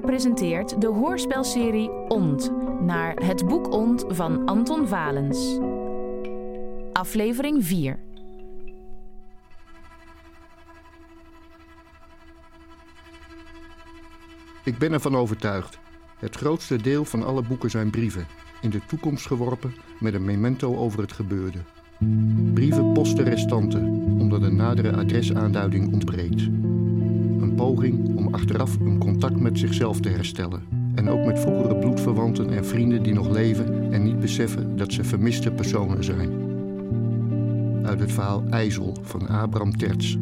Presenteert de hoorspelserie Ont naar Het Boek Ont van Anton Valens. Aflevering 4. Ik ben ervan overtuigd. Het grootste deel van alle boeken zijn brieven, in de toekomst geworpen met een memento over het gebeurde. Brieven posten restanten, omdat een nadere adresaanduiding ontbreekt. Een poging achteraf een contact met zichzelf te herstellen. En ook met vroegere bloedverwanten en vrienden die nog leven en niet beseffen dat ze vermiste personen zijn. Uit het verhaal IJssel van Abraham Terts.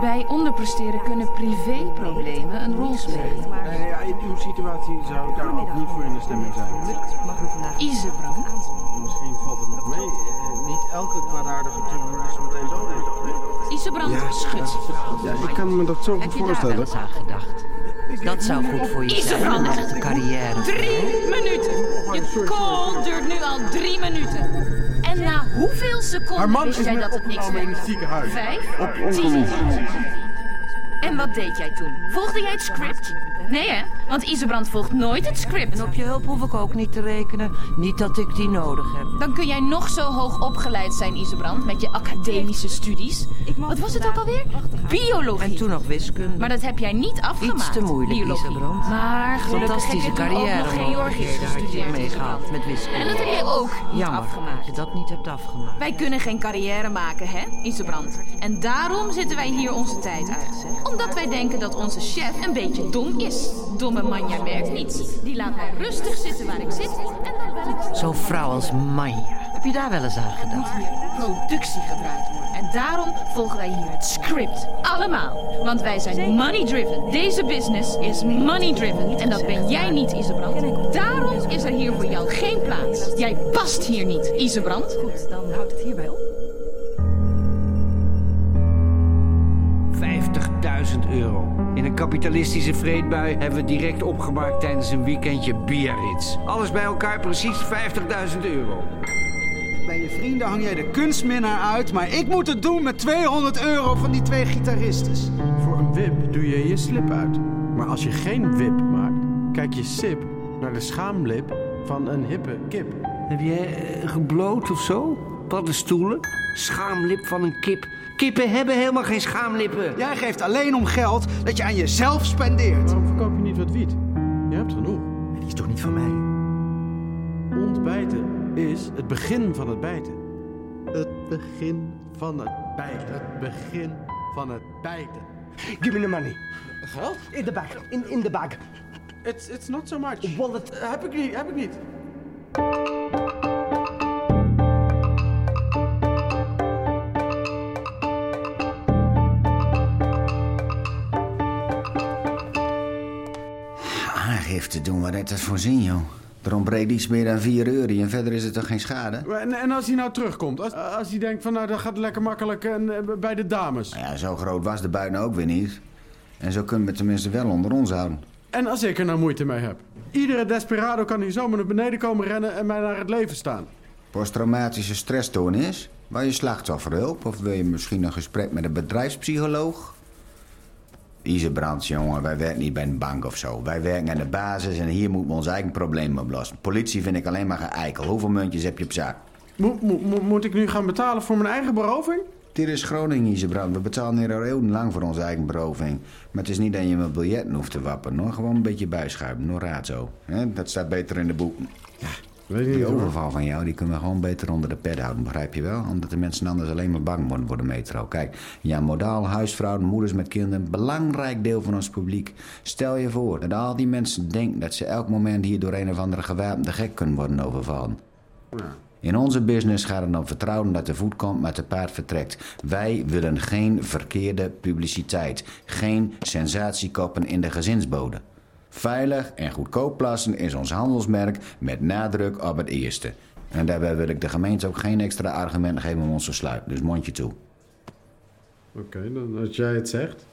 Bij onderpresteren kunnen privéproblemen een rol spelen. Ja, in uw situatie zou ik daar ook niet voor in de stemming zijn. Mag u vandaag Isebrand. Misschien valt het nog mee. Eh, niet elke kwaadaardige tumor is meteen dodelijk. Isebrand, schud. Ja, ik kan me dat zo goed Heb je daar wel voorstellen. aan gedacht? Dat zou goed voor je zijn, een echte carrière. Drie minuten. Je call duurt nu al drie minuten. Hoeveel Haar seconden man wist is jij dat het niks opgenomen in het ziekenhuis. Vijf? Op Tien? En wat deed jij toen? Volgde jij het script? Nee hè? Want Isebrand volgt nooit het script. En op je hulp hoef ik ook niet te rekenen. Niet dat ik die nodig heb. Dan kun jij nog zo hoog opgeleid zijn, Isebrand, met je academische studies. Wat was het ook alweer? Biologie. En toen nog wiskunde. Maar dat heb jij niet afgemaakt. Iets te moeilijk, biologie. Isebrand. Maar Fantastische heb je carrière ook nog Georgisch gestudeerd, meegehaald met wiskunde. En dat heb jij ook niet Jammer dat afgemaakt. je dat niet hebt afgemaakt. Wij kunnen geen carrière maken, hè, Isebrand? En daarom zitten wij hier onze tijd uit. Omdat wij denken dat onze chef een beetje dom is. Domme man, jij merkt niets. Die laat mij rustig zitten waar ik zit en dan ik Zo'n vrouw als Manja. Heb je daar wel eens aan gedacht? productie gebruikt worden. En daarom volgen wij hier het script. Allemaal. Want wij zijn money driven. Deze business is money driven. En dat ben jij niet, Isebrand. Daarom is er hier voor jou geen plaats. Jij past hier niet, Isebrand. Goed, dan houdt het hierbij op. euro. In een kapitalistische vreedbui hebben we direct opgemaakt tijdens een weekendje Biarritz. Alles bij elkaar precies 50.000 euro. Bij je vrienden hang jij de kunstminnaar uit, maar ik moet het doen met 200 euro van die twee gitaristen. Voor een wip doe je je slip uit. Maar als je geen wip maakt, kijk je sip naar de schaamlip van een hippe kip. Heb jij eh, gebloot of zo? Paddenstoelen? Schaamlip van een kip. Kippen hebben helemaal geen schaamlippen. Jij geeft alleen om geld dat je aan jezelf spendeert. Waarom verkoop je niet wat wiet? Je hebt genoeg. Die is toch niet van mij? Ontbijten is het begin van het bijten. Het begin van het bijten. Het begin van het bijten. Give me the money. Geld? In the bag. In, in the bag. It's, it's not so much. Wallet. Eh, heb ik niet, heb ik niet. Aangifte doen, wat heeft dat voor zin, joh? Er ontbreekt iets meer dan 4 euro en verder is het toch geen schade? En, en als hij nou terugkomt, als, als hij denkt van nou dat gaat lekker makkelijk en, eh, bij de dames. Nou ja, zo groot was de buit nou ook weer niet. En zo kunnen we het tenminste wel onder ons houden. En als ik er nou moeite mee heb. Iedere desperado kan hier zomaar naar beneden komen rennen en mij naar het leven staan. Posttraumatische stressstoornis? Wil je slachtofferhulp? Of wil je misschien een gesprek met een bedrijfspsycholoog? Isebrand, jongen, wij werken niet bij een bank of zo. Wij werken aan de basis en hier moeten we ons eigen probleem oplossen. Politie vind ik alleen maar geëikel. Hoeveel muntjes heb je op zak? Mo- mo- mo- moet ik nu gaan betalen voor mijn eigen beroving? Dit is Groningen, Isebrand. We betalen hier al eeuwenlang voor onze eigen beroving. Maar het is niet dat je met biljetten hoeft te wappen, hoor. Gewoon een beetje bijschuiven, nog raad zo. Dat staat beter in de boeken. Je Die overval van jou, die kunnen we gewoon beter onder de pet houden, begrijp je wel? Omdat de mensen anders alleen maar bang worden voor de metro. Kijk, ja, modaal, huisvrouwen, moeders met kinderen, belangrijk deel van ons publiek. Stel je voor dat al die mensen denken dat ze elk moment hier door een of andere gewapende gek kunnen worden overvallen. In onze business gaat het om vertrouwen dat de voet komt, maar te paard vertrekt. Wij willen geen verkeerde publiciteit. Geen sensatiekoppen in de gezinsbode. Veilig en goedkoop plassen is ons handelsmerk met nadruk op het eerste. En daarbij wil ik de gemeente ook geen extra argument geven om ons te sluiten. Dus mondje toe. Oké, dan als jij het zegt.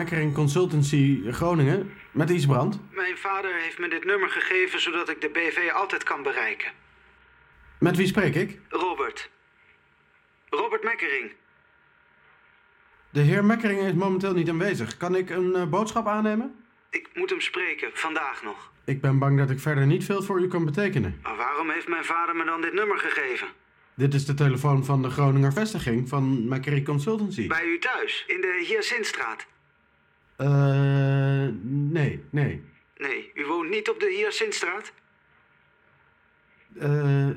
Mekkering Consultancy Groningen met Isbrand. Mijn vader heeft me dit nummer gegeven zodat ik de BV altijd kan bereiken. Met wie spreek ik? Robert. Robert Mekkering. De heer Mekkering is momenteel niet aanwezig. Kan ik een eh, boodschap aannemen? Ik moet hem spreken, vandaag nog. Ik ben bang dat ik verder niet veel voor u kan betekenen. Maar waarom heeft mijn vader me dan dit nummer gegeven? Dit is de telefoon van de Groninger vestiging van Mekkering Consultancy. Bij u thuis, in de Hyacintstraat. Eh, nee, nee. Nee, u woont niet op de Hyacintstraat? Eh,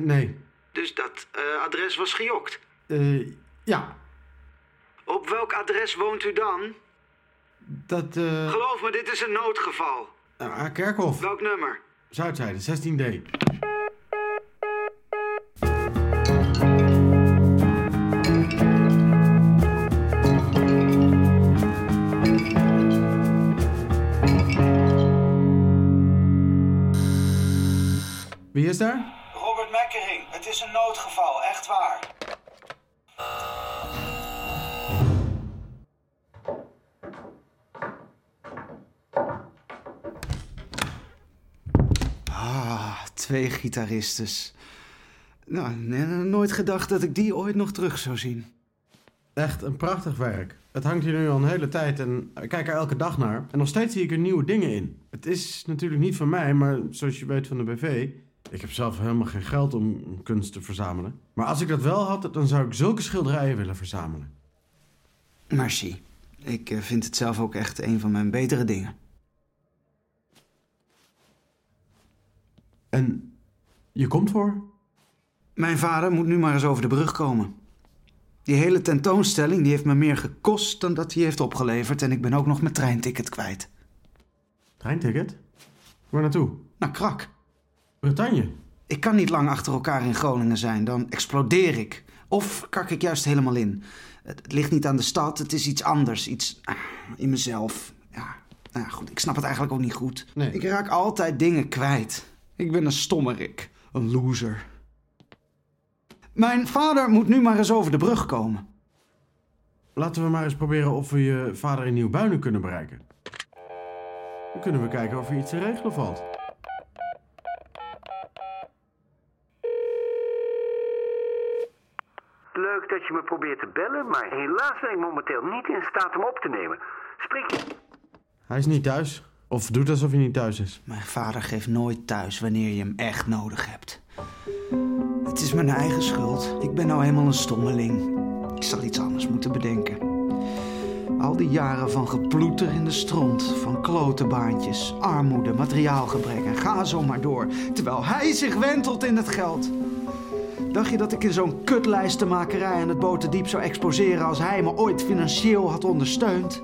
nee. Dus dat eh, adres was gejokt. Eh, ja, Op welk adres woont u dan? dat, eh... Geloof me, dit is een noodgeval. Kerkhof, Welk nummer? Zuidzijde, 16D. Wie is daar? Robert Mekkering, het is een noodgeval, echt waar. Ah, twee gitaristes. Nou, nee, nooit gedacht dat ik die ooit nog terug zou zien. Echt een prachtig werk. Het hangt hier nu al een hele tijd en ik kijk er elke dag naar. En nog steeds zie ik er nieuwe dingen in. Het is natuurlijk niet van mij, maar zoals je weet van de BV... Ik heb zelf helemaal geen geld om kunst te verzamelen. Maar als ik dat wel had, dan zou ik zulke schilderijen willen verzamelen. Merci. Ik eh, vind het zelf ook echt een van mijn betere dingen. En je komt voor? Mijn vader moet nu maar eens over de brug komen. Die hele tentoonstelling die heeft me meer gekost dan dat hij heeft opgeleverd. En ik ben ook nog mijn treinticket kwijt. Treinticket? Waar naartoe? Nou, krak. Bretagne? Ik kan niet lang achter elkaar in Groningen zijn. Dan explodeer ik. Of kak ik juist helemaal in. Het, het ligt niet aan de stad, het is iets anders. Iets ah, in mezelf. Ja, nou ja, goed. Ik snap het eigenlijk ook niet goed. Nee. Ik raak altijd dingen kwijt. Ik ben een stommerik. Een loser. Mijn vader moet nu maar eens over de brug komen. Laten we maar eens proberen of we je vader in Nieuwbuinen kunnen bereiken. Dan kunnen we kijken of er iets te regelen valt. Leuk dat je me probeert te bellen, maar helaas ben ik momenteel niet in staat om op te nemen. Spreek je... Hij is niet thuis. Of doet alsof hij niet thuis is. Mijn vader geeft nooit thuis wanneer je hem echt nodig hebt. Het is mijn eigen schuld. Ik ben nou eenmaal een stommeling. Ik zal iets anders moeten bedenken. Al die jaren van geploeter in de stront, van klotenbaantjes, armoede, materiaalgebrek en ga zo maar door. Terwijl hij zich wentelt in het geld. Dacht je dat ik in zo'n kutlijstenmakerij aan het Boterdiep zou exposeren als hij me ooit financieel had ondersteund?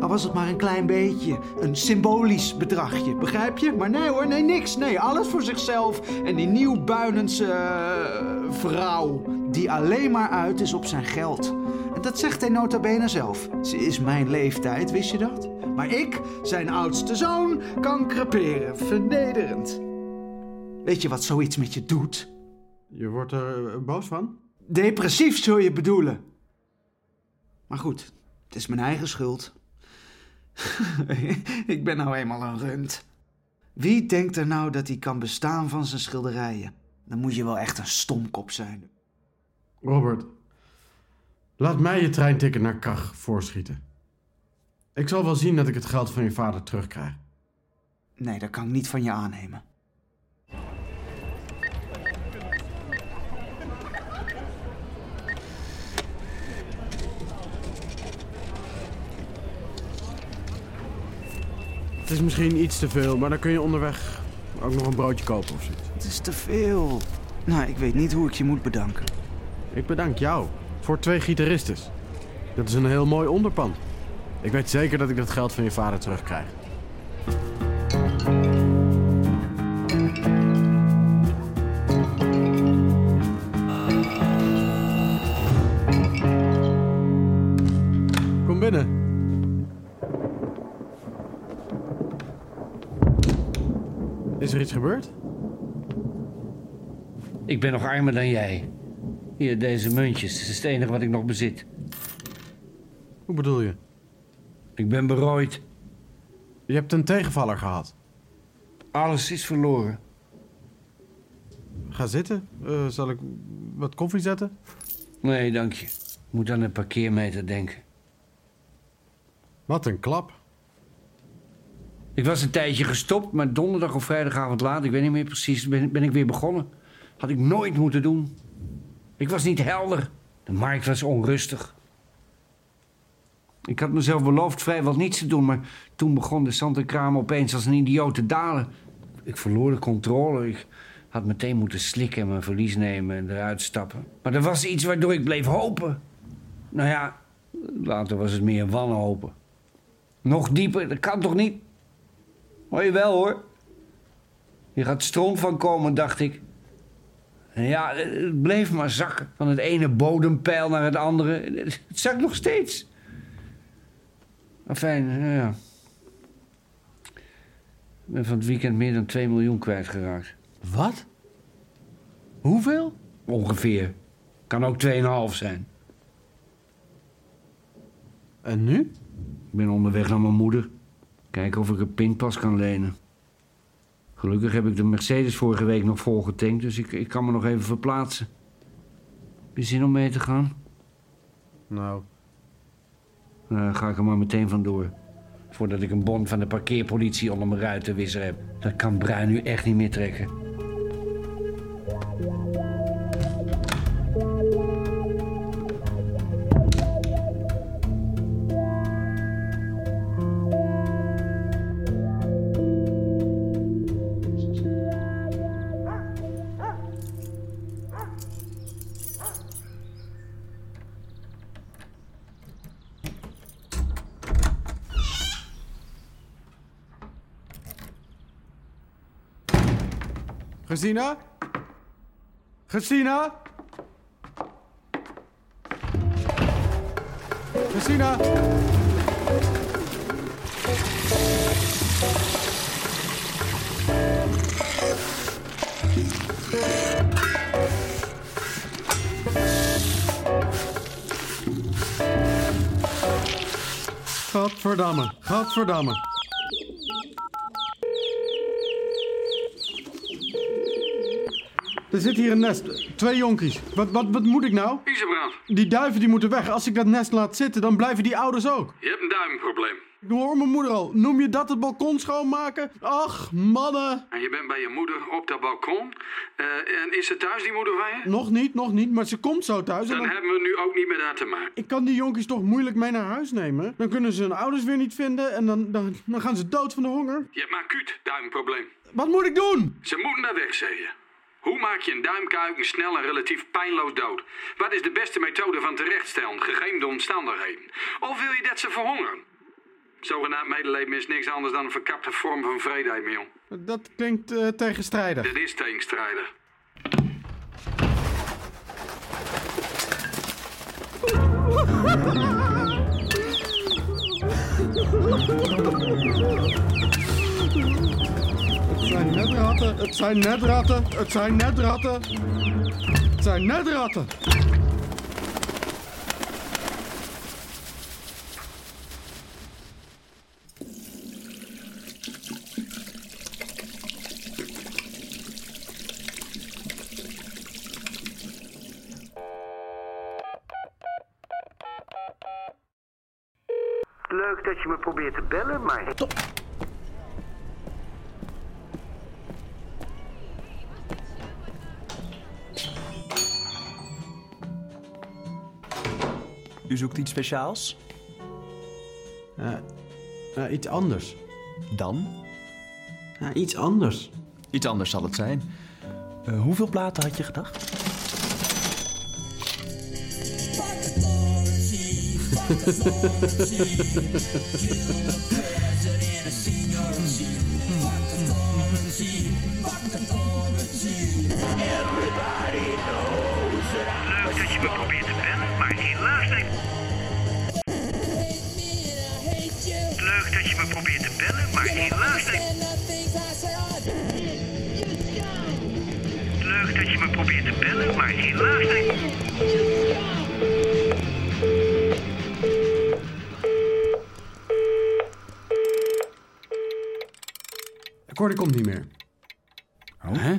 Al was het maar een klein beetje, een symbolisch bedragje, begrijp je? Maar nee hoor, nee niks, nee, alles voor zichzelf. En die nieuwbuinense eh, vrouw, die alleen maar uit is op zijn geld. En dat zegt hij nota bene zelf. Ze is mijn leeftijd, wist je dat? Maar ik, zijn oudste zoon, kan creperen, vernederend. Weet je wat zoiets met je doet? Je wordt er eh, boos van? Depressief zul je bedoelen. Maar goed, het is mijn eigen schuld. ik ben nou eenmaal een rund. Wie denkt er nou dat hij kan bestaan van zijn schilderijen? Dan moet je wel echt een stomkop zijn. Robert, laat mij je treinticket naar Kach voorschieten. Ik zal wel zien dat ik het geld van je vader terugkrijg. Nee, dat kan ik niet van je aannemen. Het is misschien iets te veel, maar dan kun je onderweg ook nog een broodje kopen of zoiets. Het is te veel. Nou, ik weet niet hoe ik je moet bedanken. Ik bedank jou voor twee gitaristes. Dat is een heel mooi onderpand. Ik weet zeker dat ik dat geld van je vader terugkrijg. Gebeurd? Ik ben nog armer dan jij. Hier, deze muntjes. Dat is het enige wat ik nog bezit. Hoe bedoel je? Ik ben berooid. Je hebt een tegenvaller gehad. Alles is verloren. Ga zitten. Eh, zal ik wat koffie zetten? Nee, dank je. Ik moet aan een parkeermeter denken. Wat een klap. Ik was een tijdje gestopt, maar donderdag of vrijdagavond laat, ik weet niet meer precies, ben, ben ik weer begonnen. Had ik nooit moeten doen. Ik was niet helder. De markt was onrustig. Ik had mezelf beloofd vrijwel niets te doen, maar toen begon de zandenkraam opeens als een idioot te dalen. Ik verloor de controle. Ik had meteen moeten slikken en mijn verlies nemen en eruit stappen. Maar er was iets waardoor ik bleef hopen. Nou ja, later was het meer wanhopen. Nog dieper, dat kan toch niet? Hoor je wel hoor. Je gaat stroom van komen, dacht ik. En ja, het bleef maar zakken. Van het ene bodempeil naar het andere. Het zakt nog steeds. Enfin, ja. Ik ben van het weekend meer dan 2 miljoen kwijtgeraakt. Wat? Hoeveel? Ongeveer. Kan ook 2,5 zijn. En nu? Ik ben onderweg naar mijn moeder. Kijken of ik een pinpas kan lenen. Gelukkig heb ik de Mercedes vorige week nog volgetankt, dus ik, ik kan me nog even verplaatsen. Heb je zin om mee te gaan? Nou, Nou, dan ga ik er maar meteen vandoor. Voordat ik een bon van de parkeerpolitie onder mijn ruitenwisser heb. Dat kan Bruin nu echt niet meer trekken. Gesina? Gesina? Gesina? Gadverdamme, gadverdamme. Er zit hier een nest. Twee jonkies. Wat, wat, wat moet ik nou? Isebrand, Die duiven die moeten weg. Als ik dat nest laat zitten, dan blijven die ouders ook. je hebt een duimprobleem. Ik hoor mijn moeder al. Noem je dat het balkon schoonmaken? Ach, mannen. En je bent bij je moeder op dat balkon. Eh, en is ze thuis, die moeder van je? Nog niet, nog niet. Maar ze komt zo thuis. En Dan dan... hebben we nu ook niet met haar te maken. Ik kan die jonkies toch moeilijk mee naar huis nemen? Dan kunnen ze hun ouders weer niet vinden. En dan, dan, dan gaan ze dood van de honger. Je hebt maar acuut duimprobleem. Wat moet ik doen? Ze moeten daar wegzeeën. Hoe maak je een duimkuiken snel en relatief pijnloos dood? Wat is de beste methode van terechtstellen, gegeven de omstandigheden? Of wil je dat ze verhongeren? Zogenaamd medeleven is niks anders dan een verkapte vorm van vreedheid, Mion. Dat klinkt eh, tegenstrijdig. Dit is tegenstrijdig. ratten. Het zijn net ratten. Het zijn net ratten. Het zijn net ratten. Leuk dat je me probeert te bellen, maar... U zoekt iets speciaals? Ja, ja, iets anders. Dan? Ja, iets anders. Iets anders zal het zijn. Eh, hoeveel platen had je gedacht? me probeert te bellen, maar helaas... Leuk dat je me probeert te bellen, maar helaas... Cordy komt niet meer. Oh? Hè?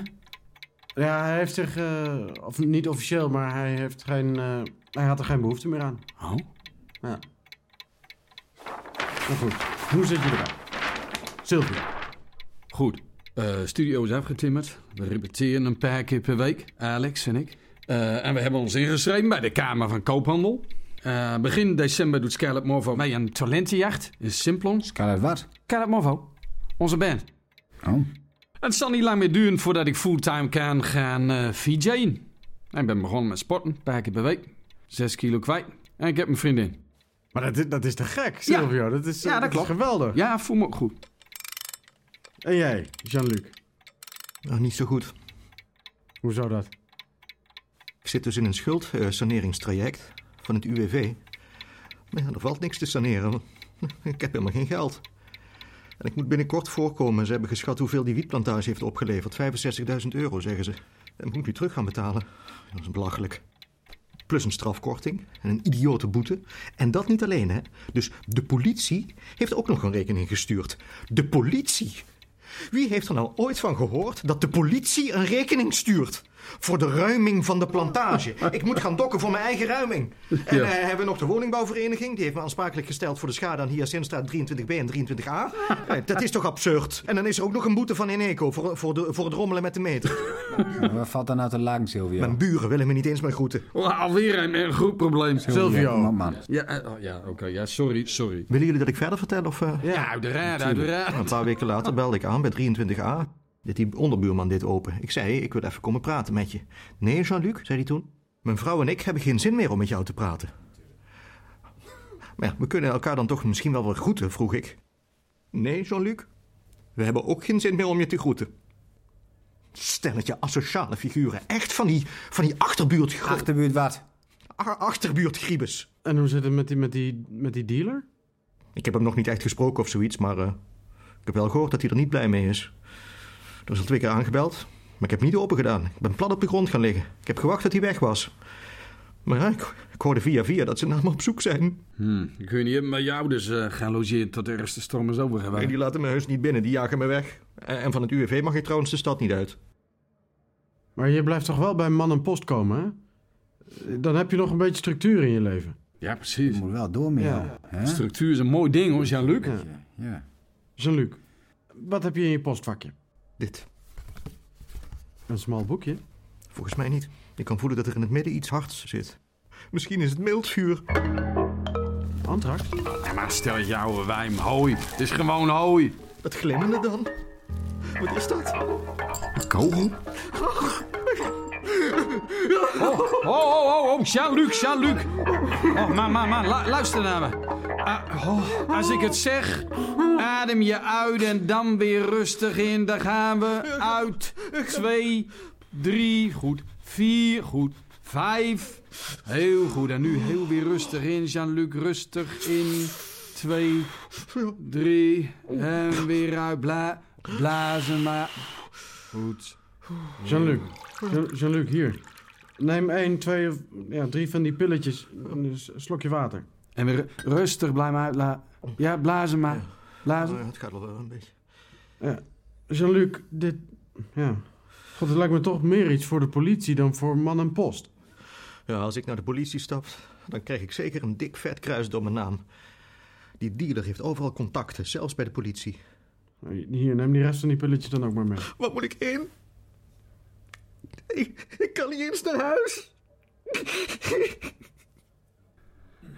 Ja, hij heeft zich, eh, of niet officieel, maar hij, heeft geen, eh, hij had er geen behoefte meer aan. Oh? Ja. Maar goed hoe zit je erbij? Sylvia. Goed. Eh, studio is afgetimmerd. We repeteren een paar keer per week, Alex en ik. Eh, en we hebben ons ingeschreven bij de Kamer van Koophandel. Eh, begin december doet Scarlett Morvo mee aan talentenjacht in Simplon. Scarlett wat? Scarlett Morvo, onze band. Oh. Het zal niet lang meer duren voordat ik fulltime kan gaan uh, VJ'en. Ik ben begonnen met sporten, een paar keer per week. Zes kilo kwijt. En ik heb een vriendin. Maar dat, is- dat is te gek, Silvio. Dat is, eh, dat is geweldig. Ja, voel me ook goed. En jij, Jean-Luc? Nou, niet zo goed. Hoezo dat? Ik zit dus in een schuldsaneringstraject van het UWV. Maar ja, er valt niks te saneren. Ik heb helemaal geen geld. En ik moet binnenkort voorkomen. Ze hebben geschat hoeveel die wietplantage heeft opgeleverd. 65.000 euro, zeggen ze. En ik moet nu terug gaan betalen. Dat is belachelijk. Plus een strafkorting en een idiote boete. En dat niet alleen, hè. Dus de politie heeft ook nog een rekening gestuurd. De politie! Wie heeft er nou ooit van gehoord dat de politie een rekening stuurt? Voor de ruiming van de plantage. Ik moet gaan dokken voor mijn eigen ruiming. En Ja. eh, hebben we nog de woningbouwvereniging. Die heeft me aansprakelijk gesteld voor de schade aan Hyacinthstraat 23b en 23a. Eh, dat is toch absurd? En dan is er ook nog een boete van Eneco voor, voor, de, voor het rommelen met de meter. Wat valt er nou te lang, Silvio? Mijn buren willen me niet eens meer groeten. Oh, alweer een, een goed probleem. Silvio. Man. Ja, eh, oh, ja oké. ja, sorry, sorry. Willen jullie dat ik verder vertel? Of, eh? Ja, uiteraard, uiteraard. Een paar weken later belde ik aan bij 23a. Deed die onderbuurman dit open. Ik zei, ik wil even komen praten met je. Nee, Jean-Luc, zei hij toen. Mijn vrouw en ik hebben geen zin meer om met jou te praten. Maar ja, we kunnen elkaar dan toch misschien wel wat groeten, vroeg ik. Nee, Jean-Luc. We hebben ook geen zin meer om je te groeten. Stelletje asociale figuren. Echt van die, van die achterbuurt... Achterbuurt wat? Achterbuurtgriebes. En hoe zit het met die, met die, met die dealer? Ik heb hem nog niet echt gesproken of zoiets, maar eh, ik heb wel gehoord dat hij er niet blij mee is. Er is al twee keer aangebeld, maar ik heb niet open gedaan. Ik ben plat op de grond gaan liggen. Ik heb gewacht dat hij weg was. Maar ja, ik, ik hoorde via via dat ze naar me op zoek zijn. Hm, ik weet niet, maar jou dus eh, gaan logeren tot de eerste storm is over geweest. die laten me heus niet binnen, die jagen me weg. En, en van het UWV mag ik trouwens de stad niet uit. Maar je blijft toch wel bij man en post komen, hè? Dan heb je nog een beetje structuur in je leven. Ja, precies. Je moet wel door met Ja. jou. hè? Structuur is een mooi ding hoor, Jean-Luc. Ja. Ja. Jean-Luc, wat heb je in je postvakje? Dit. Een smal boekje? Volgens mij niet. Ik kan voelen dat er in het midden iets hards zit. Misschien is het mildvuur. Antrax? Ja, maar stel jou wijm, hooi. Het is gewoon hooi. Dat glimmende dan? Wat is dat? Een kogel? Oh, oh, oh, oh, oh, Jean-Luc, Jean-Luc. Oh, man, man, man, lu- luister naar me. Ah, oh, als ik het zeg, adem je uit en dan weer rustig in. Dan gaan we uit. Twee, drie, goed. Vier, goed. Vijf, heel goed. En nu heel weer rustig in, Jean-Luc, rustig in. Twee, drie, en weer uit. Bla, blazen maar. Goed. Jean-Luc, Jean- Jean-Luc, hier. Neem één, twee of ja, drie van die pilletjes. Een slokje water. En weer rustig, blijf maar uitla. Ja, blazen maar. Blazen. Oh, het gaat wel een beetje. Ja. Jean-Luc, dit... Ja. God, het lijkt me toch meer iets voor de politie dan voor man en post. Ja, als ik naar de politie stap, dan krijg ik zeker een dik vet kruis door mijn naam. Die dealer heeft overal contacten, zelfs bij de politie. Hier, neem die rest van die pilletjes dan ook maar mee. Wat moet ik in? Ik, ik kan niet eens naar huis.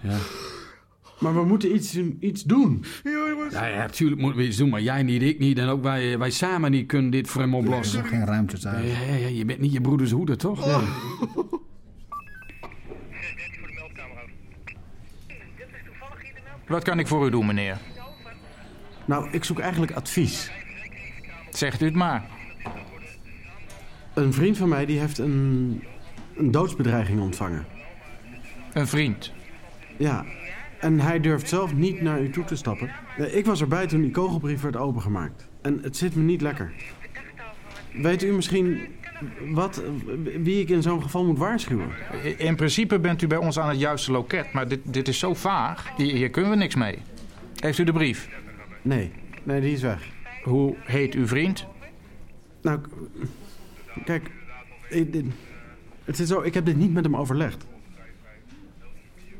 Ja. Maar we moeten iets, iets doen. Ja, ja, natuurlijk moeten we iets doen, maar jij niet, ik niet. En ook wij, wij samen niet kunnen dit voor hem oplossen. Er is geen ruimte Ja, thuis. ja, ja, je bent niet je broeders hoeder, toch? Ja. Wat kan ik voor u doen, meneer? Nou, ik zoek eigenlijk advies. Zegt u het maar. Een vriend van mij die heeft een, een doodsbedreiging ontvangen. Een vriend. Ja, en hij durft zelf niet naar u toe te stappen. Eh, Ik was erbij toen die kogelbrief werd opengemaakt. En het zit me niet lekker. Weet u misschien wat, wie ik in zo'n geval moet waarschuwen? In principe bent u bij ons aan het juiste loket, maar dit, dit is zo vaag. Hier, hier kunnen we niks mee. Heeft u de brief? Nee, nee, die is weg. Hoe heet uw vriend? Nou, kijk, ik, het is zo, ik heb dit niet met hem overlegd.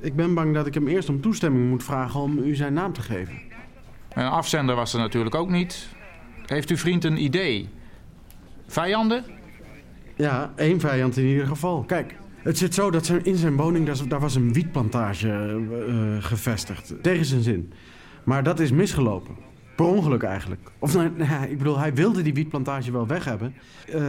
Ik ben bang dat ik hem eerst om toestemming moet vragen om u zijn naam te geven. Een afzender was er natuurlijk ook niet. Heeft uw vriend een idee? Vijanden? Ja, één vijand in ieder geval. Kijk, het zit zo dat in zijn woning, daar, was een wietplantage eh, eh, gevestigd. Tegen zijn zin. Maar dat is misgelopen. Per ongeluk eigenlijk. Of nou, nou, ik bedoel, hij wilde die wietplantage wel weg hebben. Eh,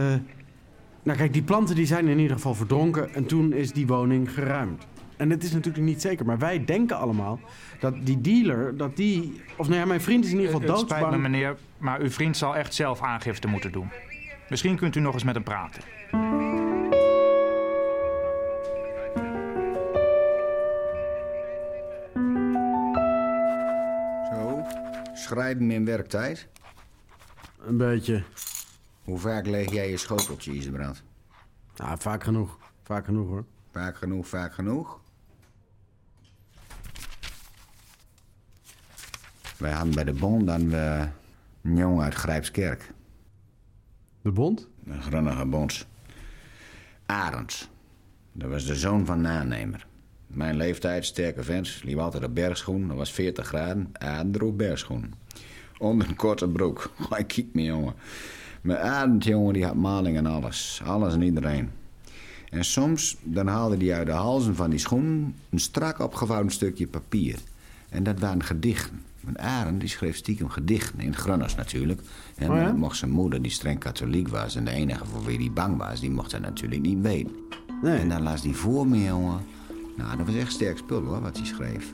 nou kijk, die planten die zijn in ieder geval verdronken en toen is die woning geruimd. En het is natuurlijk niet zeker, maar wij denken allemaal dat die dealer, dat die... Of nou ja, mijn vriend is in ieder geval Het spijt me, meneer, maar uw vriend zal echt zelf aangifte moeten doen. Misschien kunt u nog eens met hem praten. Zo, schrijven in werktijd. Een beetje. Hoe vaak leeg jij je schoteltje, Isebrand? Ja, vaak genoeg. Vaak genoeg hoor. Vaak genoeg, vaak genoeg. Wij hadden bij de bond dan we een jongen uit Grijpskerk. De bond? Een grunnige bond. Arends. Dat was de zoon van nanemer. Mijn leeftijd, sterke vent, liep altijd op bergschoen. Dat was 40 graden. Arend droeg bergschoen. Onder een korte broek. Hij kijk me, jongen. Maar Arend, jongen, die had maling en alles. Alles en iedereen. En soms dan haalde hij uit de halzen van die schoen een strak opgevouwen stukje papier. En dat waren gedichten. Want Arend die schreef stiekem gedichten, in het Grunners natuurlijk. En Oh ja? mocht zijn moeder, die streng katholiek was... en de enige voor wie hij bang was, die mocht dat natuurlijk niet weten. En dan las hij voor me, jongen. Nou, dat was echt sterk spul, hoor, wat hij schreef.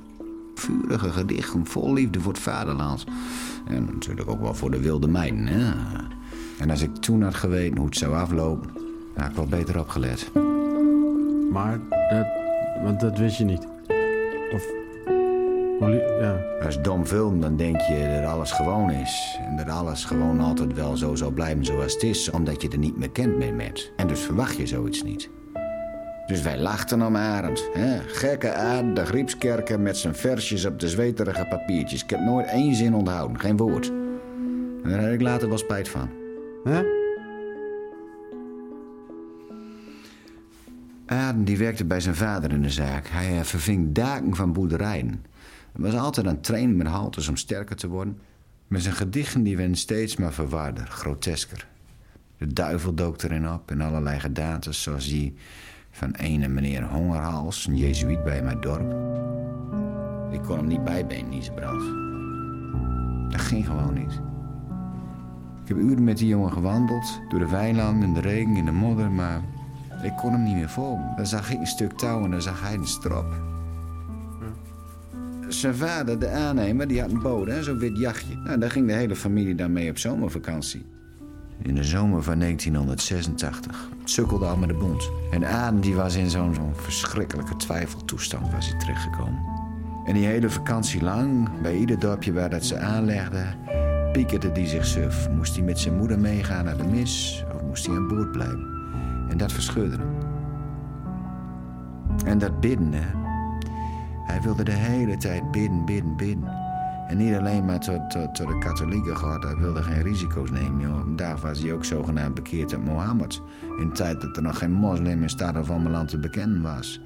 Vurige gedichten, vol liefde voor het vaderland. En natuurlijk ook wel voor de wilde meiden, hè. En als ik toen had geweten hoe het zou aflopen... dan had ik wel beter opgelet. Maar dat, want dat wist je niet. Of. Ja. Als dom film, dan denk je dat alles gewoon is. En dat alles gewoon altijd wel zo zal blijven zoals het is, omdat je er niet meer kent mee met. En dus verwacht je zoiets niet. Dus wij lachten om Arend. Hè? Gekke Arend, de Griepskerker met zijn versjes op de zweterige papiertjes. Ik heb nooit één zin onthouden, geen woord. En daar heb ik later wel spijt van. Hè? Aden die werkte bij zijn vader in de zaak. Hij eh, verving daken van boerderijen. Hij was altijd aan het trainen met haltes om sterker te worden. Maar zijn gedichten die werden steeds maar verwarder, grotesker. De duivel dook erin op in allerlei gedaantes, zoals die van ene meneer Hongerhals, een jezuïet bij mijn dorp. Ik kon hem niet bijbenen, Niesebrand. Dat ging gewoon niet. Ik heb uren met die jongen gewandeld, door de weilanden, in de regen, in de modder, maar ik kon hem niet meer volgen. Dan zag ik een stuk touw en dan zag hij een strop. Zijn vader, de aannemer, die had een hè, zo'n wit jachtje. Nou, daar ging de hele familie dan mee op zomervakantie. In de zomer van 1986. Het sukkelde al met de bond. En Aden die was in zo'n zo'n verschrikkelijke twijfeltoestand was hij terechtgekomen. En die hele vakantie lang, bij ieder dorpje waar dat ze aanlegden... piekerde die zich suf. Moest hij met zijn moeder meegaan naar de mis... of moest hij aan boord blijven? En dat verscheurde hem. En dat bidden, hè. Hij wilde de hele tijd bidden, bidden, bidden. En niet alleen maar tot, tot, de katholieken gehad. Hij wilde geen risico's nemen, joh. Dag was hij ook zogenaamd bekeerd op Mohammed. In de tijd dat er nog geen moslim in Stad of Ammeland te bekennen was.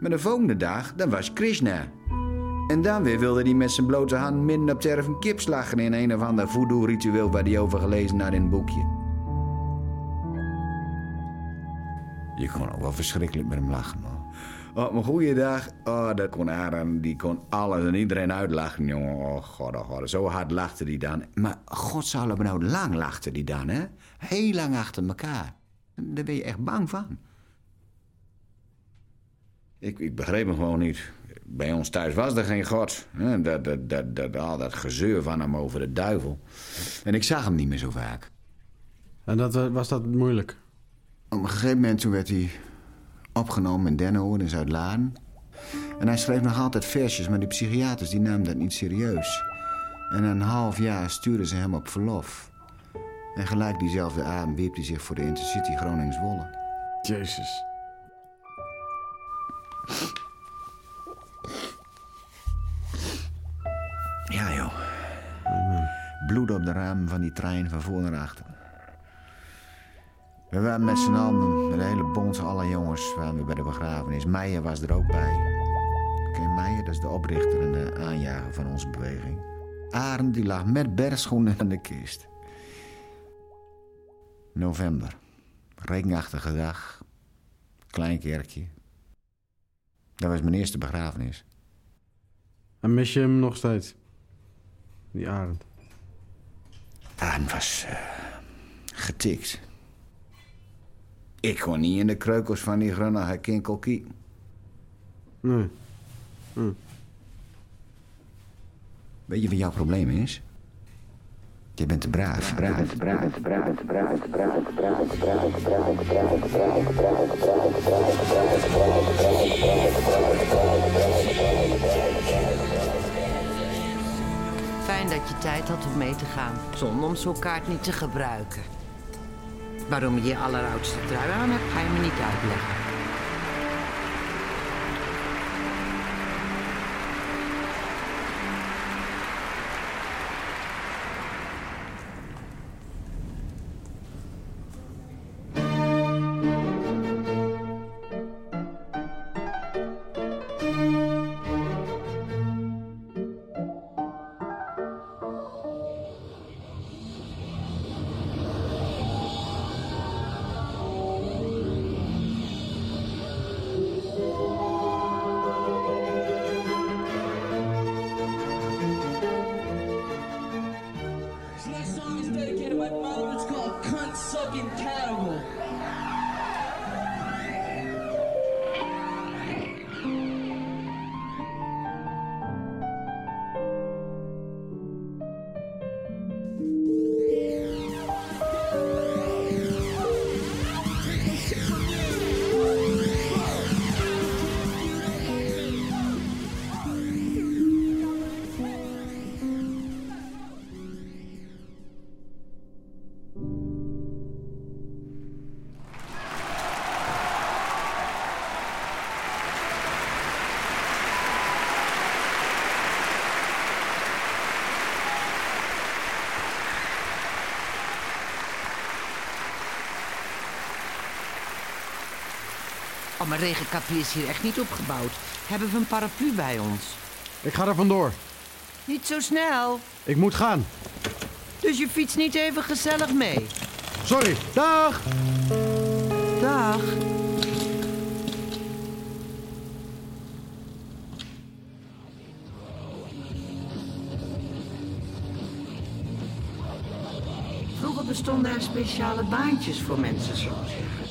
Maar de volgende dag, dan was Krishna. En dan weer wilde hij met zijn blote hand midden op terf een kip in een of ander voodoo-ritueel waar hij over gelezen had in een boekje. Je kon ook wel verschrikkelijk met hem lachen, man. Op een goede dag, oh, dat kon Aaron, die kon alles en iedereen uitlachen, jongen. Oh god, oh god, zo hard lachte die dan. Maar god zal hem nou lang lachte die dan, hè? Heel lang achter elkaar. Daar ben je echt bang van. Ik, ik begreep hem gewoon niet. Bij ons thuis was er geen god. hè. Dat, dat, dat, dat, al dat gezeur van hem over de duivel. En ik zag hem niet meer zo vaak. En dat, eh, was dat moeilijk? Op een gegeven moment toen werd hij opgenomen in Dennenhoorn in Zuid-Laren. En hij schreef nog altijd versjes, maar die psychiaters die namen dat niet serieus. En na een half jaar stuurden ze hem op verlof. En gelijk diezelfde avond wierp hij zich voor de Intercity Groningen-Zwolle. Jezus. Ja, joh. bloed op de ramen van die trein van voor naar achter. We waren met z'n allen, met de hele bond, alle jongens, waren we bij de begrafenis. Meijer was er ook bij. Ken Meijer, dat is de oprichter en de aanjager van onze beweging. Arend die lag met bergschoenen aan de kist. November. Regenachtige dag. Klein kerkje. Dat was mijn eerste begrafenis. En mis je hem nog steeds? Die Arend. Arend was eh, getikt. Ik kon niet in de kreukels van die grunnige kinkel kieken. Nee. Hm. Weet je wat jouw probleem is? Je bent te braaf. Braaf, braaf, braaf, braaf, braaf, braaf, braaf, braaf, Fijn dat je tijd had om mee te gaan, zonder om zo'n kaart niet te gebruiken. Waarom je je alleroudste trui aan hebt, ga je me niet uitleggen. Oh, maar regenkapie is hier echt niet opgebouwd. Hebben we een paraplu bij ons? Ik ga er vandoor. Niet zo snel. Ik moet gaan. Dus je fietst niet even gezellig mee? Sorry. Dag! Dag. Vroeger bestonden er speciale baantjes voor mensen zo.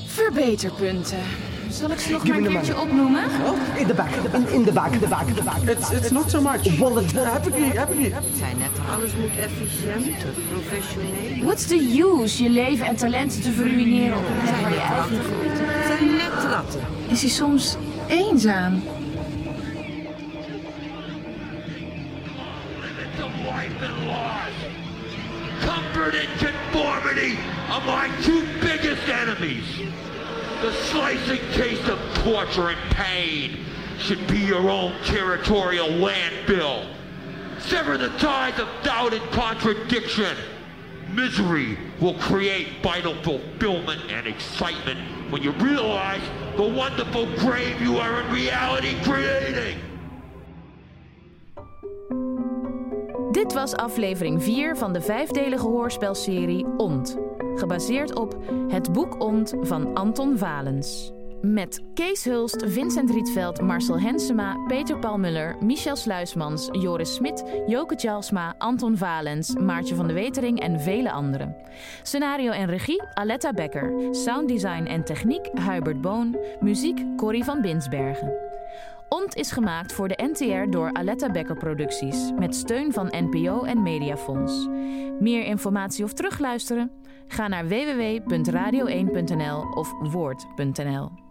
Verbeterpunten. Zal ik ze nog Give maar me een keertje money. opnoemen? Oh, in the back, in, in the back, in the back, in the back. It's, it's not so much. Wallet, heb ik niet, heb ik niet. Het zijn net alles moet efficiënter, professioneel. What's the use je leven en talenten te verruineren op een plek waar je zijn net ratten. Is hij soms eenzaam? Slicing taste of torture and pain should be your own territorial landfill. Sever the ties of doubt and contradiction. Misery will create vital fulfillment and excitement when you realize the wonderful grave you are in reality creating. Dit was aflevering 4 van de vijfdelige hoorspelserie Ont. Gebaseerd op Het boek Ont van Anton Valens. Met Kees Hulst, Vincent Rietveld, Marcel Hensema, Peter Paul Muller, Michel Sluismans, Joris Smit, Joke Jalsma, Anton Valens, Maartje van de Wetering en vele anderen. Scenario en regie Aletta Becker. Sounddesign en techniek Hubert Boon. Muziek Corrie van Binsbergen. Ont is gemaakt voor de NTR door Aletta Becker Producties met steun van NPO en Mediafonds. Meer informatie of terugluisteren? Ga naar www.radio1.nl of woord.nl.